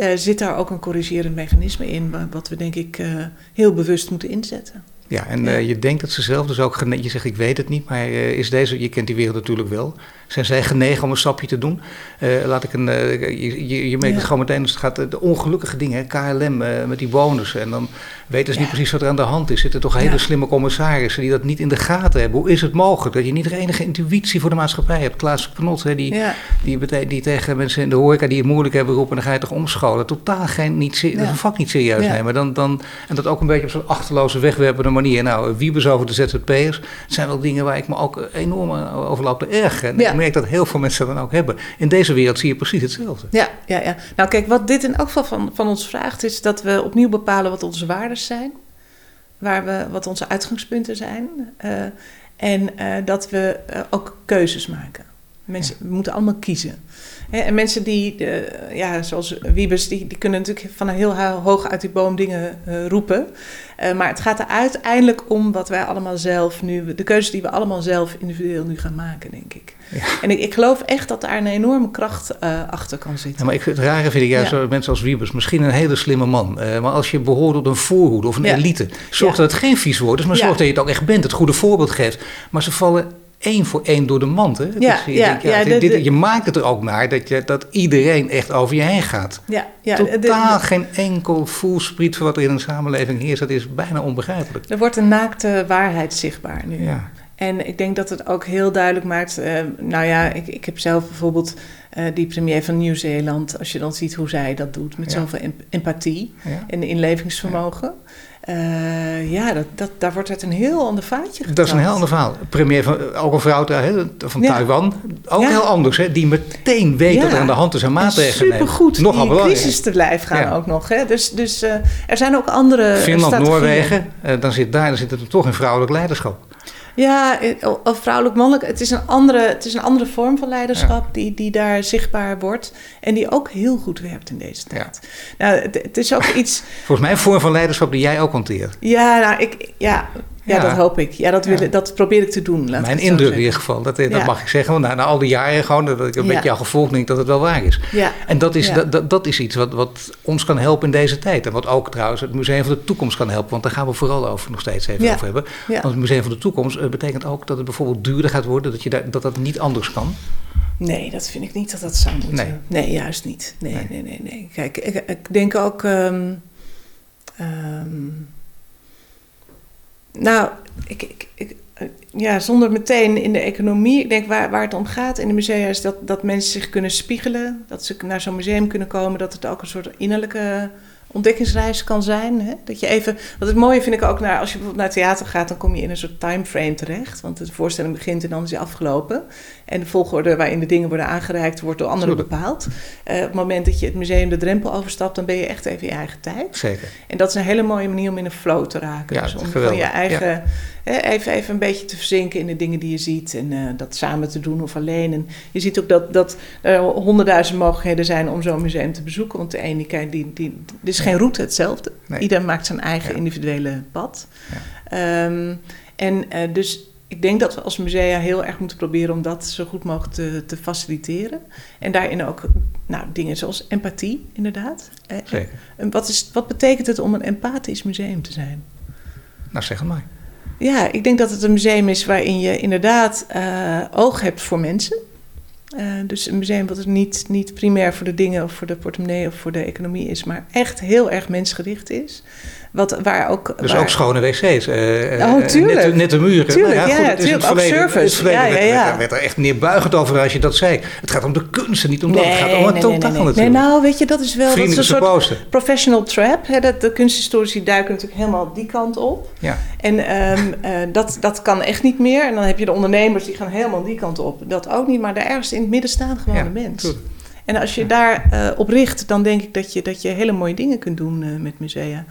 uh, zit daar ook een corrigerend mechanisme in, wat we denk ik uh, heel bewust moeten inzetten. Ja, en ja. Uh, je denkt dat ze zelf dus ook, je zegt ik weet het niet, maar is deze, je kent die wereld natuurlijk wel, zijn zij genegen om een stapje te doen? Uh, laat ik een, uh, je, je, je merkt ja. het gewoon meteen, het gaat de ongelukkige dingen, KLM uh, met die bonussen. En dan weten ze ja. niet precies wat er aan de hand is. Zitten toch hele ja. slimme commissarissen die dat niet in de gaten hebben. Hoe is het mogelijk dat je niet de enige intuïtie voor de maatschappij hebt? Klaas Knot, hè, die, die, die, tegen mensen in de horeca die het moeilijk hebben roepen, dan ga je toch omscholen. Totaal geen, niet, een vak niet serieus nemen. Dan, dan, en dat ook een beetje op zo'n achterloze wegwerpende manier. Nou, Wiebes over de ZZP'ers, het zijn wel dingen waar ik me ook enorm over loop te. Ja merk dat heel veel mensen dat dan ook hebben. In deze wereld zie je precies hetzelfde. Ja, ja, ja. Nou kijk, wat dit in elk geval van, van ons vraagt... is dat we opnieuw bepalen wat onze waarden zijn. Waar we, wat onze uitgangspunten zijn. Uh, en uh, dat we uh, ook keuzes maken. Mensen ja. we moeten allemaal kiezen. En mensen die, ja, zoals Wiebes, die, die kunnen natuurlijk van heel hoog uit die boom dingen roepen. Uh, maar het gaat er uiteindelijk om wat wij allemaal zelf nu, de keuzes die we allemaal zelf individueel nu gaan maken, denk ik. Ja. En ik, ik geloof echt dat daar een enorme kracht achter kan zitten. Ja, maar ik, het rare vind ik juist ja. mensen als Wiebes, misschien een hele slimme man. Maar als je behoort tot een voorhoede of een elite, zorg dat het geen vies woord is, maar zorg dat je het ook echt bent, het goede voorbeeld geeft. Maar ze vallen één voor één door de mand. Hè? Ja, dus je, ja, denkt, ja, ja, dit, je maakt het er ook naar dat, je, dat iedereen echt over je heen gaat. Ja, ja, Totaal geen enkel voelspriet voor wat er in een samenleving heerst. Dat is bijna onbegrijpelijk. Er wordt een naakte waarheid zichtbaar nu. Ja. En ik denk dat het ook heel duidelijk maakt. Uh, nou ja, ik, ik heb zelf bijvoorbeeld uh, die premier van Nieuw-Zeeland. Als je dan ziet hoe zij dat doet met ja. zoveel empathie ja. en inlevingsvermogen. Uh, ja, dat, dat, daar wordt het een heel ander vaatje getaald. Dat is een heel ander verhaal. Premier van, ook een vrouw van ja. Taiwan, ook ja. heel anders. Hè, die meteen weet ja. dat er aan de hand is en maatregelen neemt. Supergoed, Nogal die crisis te lijf gaan ook nog. Hè. Dus, dus uh, er zijn ook andere Finland, Noorwegen, uh, dan zit daar dan zit het toch in vrouwelijk leiderschap. Ja, of vrouwelijk, mannelijk. Het is een andere, het is een andere vorm van leiderschap ja. die, die daar zichtbaar wordt. En die ook heel goed werkt in deze tijd. Ja. Nou, het, het, is ook iets. [laughs] Volgens mij een vorm van leiderschap die jij ook hanteert. Ja, nou, ik, ja, ja, ja, dat hoop ik. Ja, dat, wil, ja. dat probeer ik te doen. Laat Mijn indruk in ieder geval. Dat, dat ja. mag ik zeggen. Want na, na al die jaren gewoon, dat ik een beetje jou gevolgd denk dat het wel waar is. En dat is, dat, dat, dat, is iets wat, wat ons kan helpen in deze tijd. En wat ook trouwens het Museum van de Toekomst kan helpen. Want daar gaan we vooral over nog steeds even over hebben. Want het Museum van de Toekomst uh, betekent ook dat het bijvoorbeeld duurder gaat worden. Dat, je daar, dat dat niet anders kan. Nee, dat vind ik niet dat dat zou moeten. Nee, nee juist niet. Nee, nee, nee, nee. Kijk, ik, ik denk ook. Um, um, nou, ik, ik, ik, ja, zonder meteen in de economie. Ik denk waar, waar het om gaat in de musea is dat, dat mensen zich kunnen spiegelen. Dat ze naar zo'n museum kunnen komen. Dat het ook een soort innerlijke ontdekkingsreis kan zijn. Hè? Dat je even, wat het mooie vind ik ook, naar, als je bijvoorbeeld naar theater gaat, dan kom je in een soort timeframe terecht. Want de voorstelling begint en dan is die afgelopen. En de volgorde waarin de dingen worden aangereikt, wordt door anderen bepaald. Uh, op het moment dat je het museum de drempel overstapt, dan ben je echt even in je eigen tijd. Zeker. En dat is een hele mooie manier om in een flow te raken. Ja, dus om van je eigen even, even een beetje te verzinken in de dingen die je ziet. En uh, dat samen te doen of alleen. En je ziet ook dat, dat er honderdduizend mogelijkheden zijn om zo'n museum te bezoeken. Want de ene kijkt, die, die, er is geen route hetzelfde. Nee. Ieder maakt zijn eigen individuele pad. Ja. Um, en uh, dus ik denk dat we als musea heel erg moeten proberen om dat zo goed mogelijk te, te faciliteren. En daarin ook nou, dingen zoals empathie, inderdaad. Zeker. En wat, is, wat betekent het om een empathisch museum te zijn? Nou, zeg het maar. Ja, ik denk dat het een museum is waarin je inderdaad uh, oog hebt voor mensen. Uh, dus een museum wat niet, niet primair voor de dingen of voor de portemonnee of voor de economie is, maar echt heel erg mensgericht is. Wat, waar ook, dus waar... ook schone wc's. Uh, oh, tuurlijk. Net, net de muren. Tuurlijk, nou ja, goed, ja, tuurlijk. Ook service. Ja, ja, ja. Werd, werd er echt neerbuigend over als je dat zei. Het gaat om de kunsten, niet om nee, dat. Het gaat om het nee, totaal nee, nee, natuurlijk. Nee, nou, weet je, dat is wel dat is een soort posten. professional trap. Hè, dat, de kunsthistorici duiken natuurlijk helemaal die kant op. Ja. En um, uh, dat, dat kan echt niet meer. En dan heb je de ondernemers die gaan helemaal die kant op. Dat ook niet, maar daar ergens in het midden staan gewoon de mens. Goed. En als je daar uh, op richt, dan denk ik dat je, dat je hele mooie dingen kunt doen uh, met musea.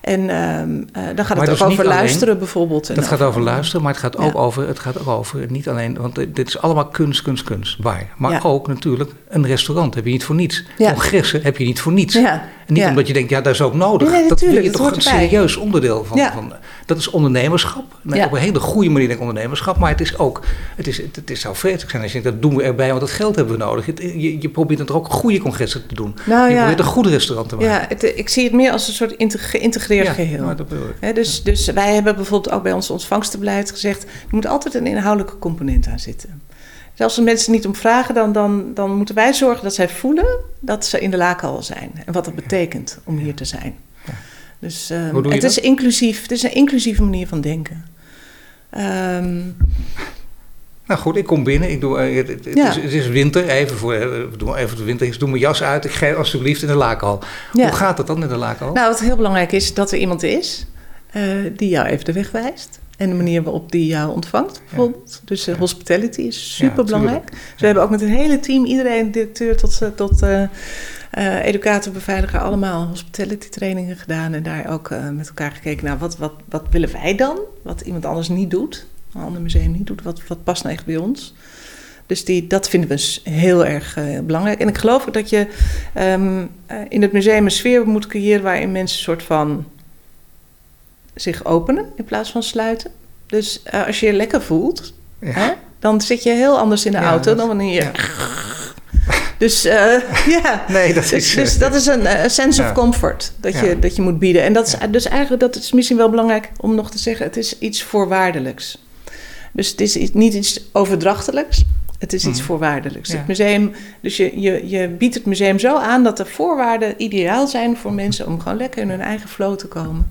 En uh, dan gaat het ook over luisteren alleen, bijvoorbeeld. Dat gaat over luisteren, maar het gaat, ook over, het gaat ook over niet alleen... Want dit is allemaal kunst, kunst, kunst, waar. Maar ja. ook natuurlijk een restaurant heb je niet voor niets. Congressen heb je niet voor niets. En niet omdat je denkt, ja, dat is ook nodig. Nee, dat je toch een serieus onderdeel van, van... Dat is ondernemerschap. Op een hele goede manier denk ik ondernemerschap. Maar het is ook... Het, is, het, het is, zou vreselijk zijn als je denkt, dat doen we erbij, want dat geld hebben we nodig. Het, je, je probeert het er ook goede congressen te doen. Nou, je ja. probeert een goed restaurant te maken. Ja, het, ik zie het meer als een soort geïntegreerd ja, geheel. Nou, dat. He, dus, dus wij hebben bijvoorbeeld ook bij ons ontvangstenbeleid gezegd... er moet altijd een inhoudelijke component aan zitten. Zelfs als mensen niet om vragen, dan, dan, dan moeten wij zorgen dat zij voelen... dat ze in de lakenhal zijn. En wat dat betekent om hier te zijn. Dus um, het is inclusief. Het is een inclusieve manier van denken. Um, nou goed, ik kom binnen. Ik doe, het, het, Ja. is, het is winter. Even voor we doen even de winter. Ik doe mijn jas uit. Ik ga alsjeblieft in de lakenhal. Ja. Hoe gaat dat dan in de lakenhal? Nou, wat heel belangrijk is, dat er iemand is uh, die jou even de weg wijst. En de manier waarop die jou ontvangt, bijvoorbeeld. Dus uh, hospitality is super belangrijk. dus we hebben ook met een hele team, iedereen, directeur tot, tot uh, uh, educator, beveiliger, allemaal hospitality trainingen gedaan. En daar ook uh, met elkaar gekeken naar wat, wat, wat willen wij dan? Wat iemand anders niet doet, een ander museum niet doet. Wat, wat past nou echt bij ons? Dus die, dat vinden we heel erg uh, belangrijk. En ik geloof ook dat je um, uh, in het museum een sfeer moet creëren waarin mensen een soort van zich openen in plaats van sluiten. Dus uh, als je je lekker voelt, ja. hè, dan zit je heel anders in de Ja, auto dat- dan wanneer je. ja. [laughs] Dus uh, [laughs] ja. Nee, dat Dus, is... dus dat is een sense of comfort dat, je, dat je moet bieden. En dat is dus eigenlijk, dat is misschien wel belangrijk om nog te zeggen, het is iets voorwaardelijks. Dus het is niet iets overdrachtelijks, het is iets Mhm. voorwaardelijks. Ja. Het museum, dus je, je, je biedt het museum zo aan dat de voorwaarden ideaal zijn voor mensen om gewoon lekker in hun eigen flow te komen.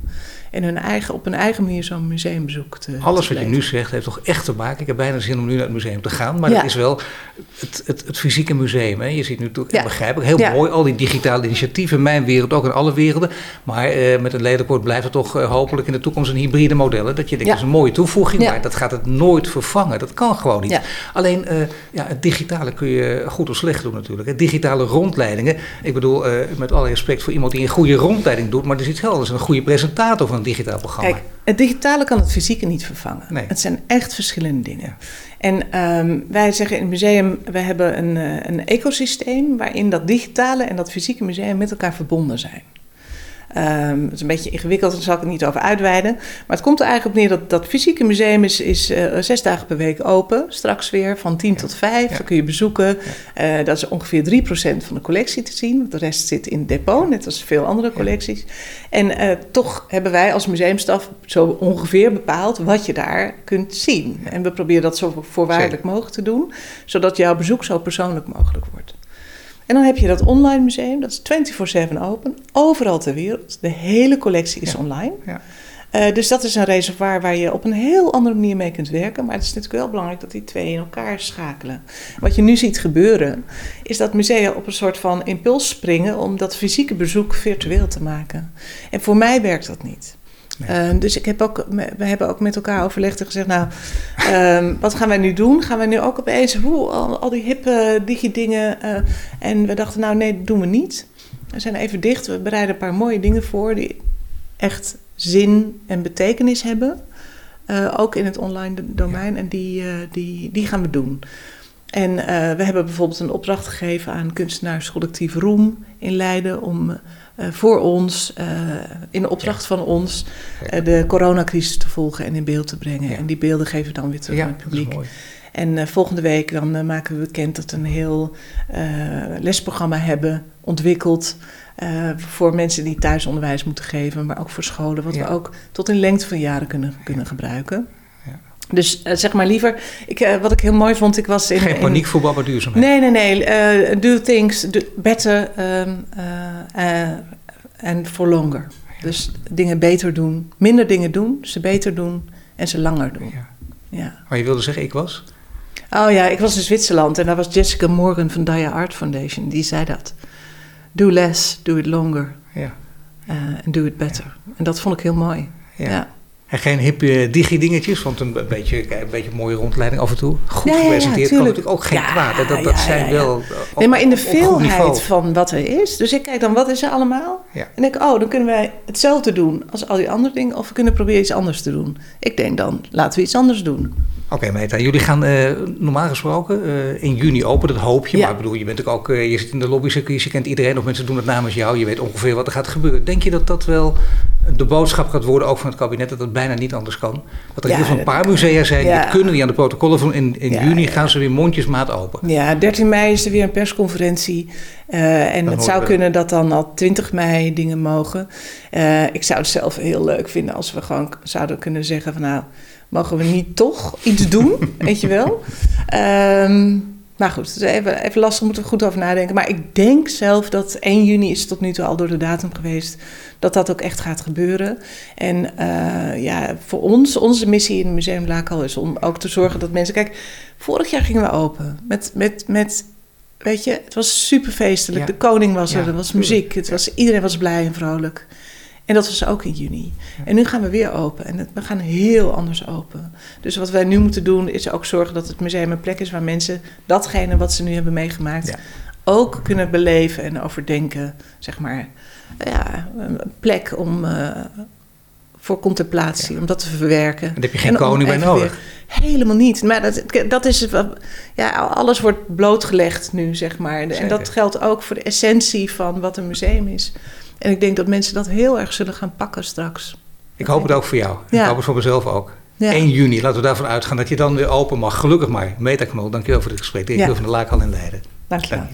En hun eigen, op hun eigen manier zo'n museumbezoek te Alles te wat je nu zegt heeft toch echt te maken. Ik heb bijna zin om nu naar het museum te gaan. Maar Ja. het is wel het, het, het fysieke museum. Hè. Je ziet nu natuurlijk, Ja. begrijp ik, heel Ja. mooi. Al die digitale initiatieven. In mijn wereld, ook in alle werelden. Maar eh, met een lelijk woord blijft het toch eh, hopelijk in de toekomst een hybride modellen. Dat je denkt, dat is een mooie toevoeging. Maar dat gaat het nooit vervangen. Dat kan gewoon niet. Alleen eh, ja, het digitale kun je goed of slecht doen natuurlijk. Het digitale rondleidingen. Ik bedoel, met alle respect voor iemand die een goede rondleiding doet. Maar er is iets anders. Een goede presentator van digitaal programma. Kijk, het digitale kan het fysieke niet vervangen. Nee. Het zijn echt verschillende dingen. En ehm, wij zeggen in het museum, we hebben een, eh, een ecosysteem waarin dat digitale en dat fysieke museum met elkaar verbonden zijn. Um, het is een beetje ingewikkeld, daar zal ik het niet over uitweiden. Maar het komt er eigenlijk op neer dat dat fysieke museum is, is uh, zes dagen per week open. Straks weer van 10 tot 5. Ja. Dan kun je bezoeken. Uh, dat is ongeveer 3% van de collectie te zien. De rest zit in het depot, net als veel andere collecties. En uh, toch hebben wij als museumstaf zo ongeveer bepaald wat je daar kunt zien. En we proberen dat zo voorwaardelijk mogelijk te doen, zodat jouw bezoek zo persoonlijk mogelijk wordt. En dan heb je dat online museum, dat is 24/7 open, overal ter wereld. De hele collectie is online. Ja. Uh, dus dat is een reservoir waar je op een heel andere manier mee kunt werken. Maar het is natuurlijk wel belangrijk dat die twee in elkaar schakelen. Wat je nu ziet gebeuren, is dat musea op een soort van impuls springen om dat fysieke bezoek virtueel te maken. En voor mij werkt dat niet. Ehm, dus ik heb ook, we hebben ook met elkaar overlegd en gezegd: Nou, um, wat gaan wij nu doen? Gaan wij nu ook opeens hoe, al, al die hippe digi-dingen? Uh, en we dachten: Nou, nee, dat doen we niet. We zijn even dicht. We bereiden een paar mooie dingen voor die echt zin en betekenis hebben. Uh, ook in het online domein. En die, uh, die, die gaan we doen. En we hebben bijvoorbeeld een opdracht gegeven aan kunstenaarscollectief Roem in Leiden om voor ons, uh, in opdracht van ons, uh, de coronacrisis te volgen en in beeld te brengen. Ja. En die beelden geven we dan weer terug aan het publiek. En volgende week dan maken we bekend dat we een heel lesprogramma hebben ontwikkeld. voor mensen die thuisonderwijs moeten geven, maar ook voor scholen, wat we ook tot in lengte van jaren kunnen, kunnen gebruiken. Dus uh, zeg maar liever, ik, uh, wat ik heel mooi vond, ik was in... Geen paniek in, voor Baba duurzaamheid. Nee, nee, nee. Uh, do things do better um, and for longer. Ja. Dus dingen beter doen. Minder dingen doen, ze beter doen en ze langer doen. Ja. ja. Maar je wilde zeggen, ik was? Oh ja, ik was in Zwitserland en daar was Jessica Morgan van Dia Art Foundation. Die zei dat. Do less, do it longer. Ja. And do it better. En dat vond ik heel mooi. ja. En geen hippe digi-dingetjes, want een beetje, een beetje mooie rondleiding af en toe. Goed ja, gepresenteerd kan natuurlijk ook geen kwaad. Dat, dat zijn wel. nee, maar in de veelheid van wat er is. Dus ik kijk dan, wat is er allemaal? En denk, oh, dan kunnen wij hetzelfde doen als al die andere dingen. Of we kunnen proberen iets anders te doen. Ik denk dan, laten we iets anders doen. Oké, okay, Meta. Jullie gaan uh, normaal gesproken uh, in juni open, dat hoop je. Maar bedoel, je bent ook, uh, je zit in de lobbycircuit, je kent iedereen, of mensen doen het namens jou. Je weet ongeveer wat er gaat gebeuren. Denk je dat dat wel de boodschap gaat worden, ook van het kabinet, dat het bijna niet anders kan? Dat er ja, in een paar musea zijn, ja. die kunnen die aan de protocollen van in, in juni gaan ze weer mondjesmaat open. Ja, 13 mei is er weer een persconferentie. en dan het zou kunnen dat dan al 20 mei dingen mogen. ik zou het zelf heel leuk vinden als we gewoon zouden kunnen zeggen van nou mogen we niet toch iets doen, [laughs] weet je wel? Um, maar goed, even, even lastig, moeten we goed over nadenken. Maar ik denk zelf dat 1 juni is tot nu toe al door de datum geweest, dat dat ook echt gaat gebeuren. En uh, ja, voor ons, onze missie in het Museum Lakal is om ook te zorgen dat mensen... Kijk, vorig jaar gingen we open met, met, met weet je, het was super feestelijk. De koning was er, er was muziek, het was, iedereen was blij en vrolijk. En dat was ook in juni. En nu gaan we weer open. En we gaan heel anders open. Dus wat wij nu moeten doen, is ook zorgen dat het museum een plek is waar mensen datgene wat ze nu hebben meegemaakt. ook kunnen beleven en overdenken. Zeg maar, ja, een plek om. Uh, voor contemplatie, om dat te verwerken. En daar heb je geen koning bij nodig. Helemaal niet. Maar dat, dat is. Ja, alles wordt blootgelegd nu, zeg maar. En dat geldt ook voor de essentie van wat een museum is. En ik denk dat mensen dat heel erg zullen gaan pakken straks. Ik hoop het ook voor jou. Ik hoop het voor mezelf ook. 1 juni, laten we daarvan uitgaan dat je dan weer open mag. Gelukkig maar. Metaknol, dankjewel voor dit gesprek. Directeur ja. van de Laakhal in Leiden. Dankjewel.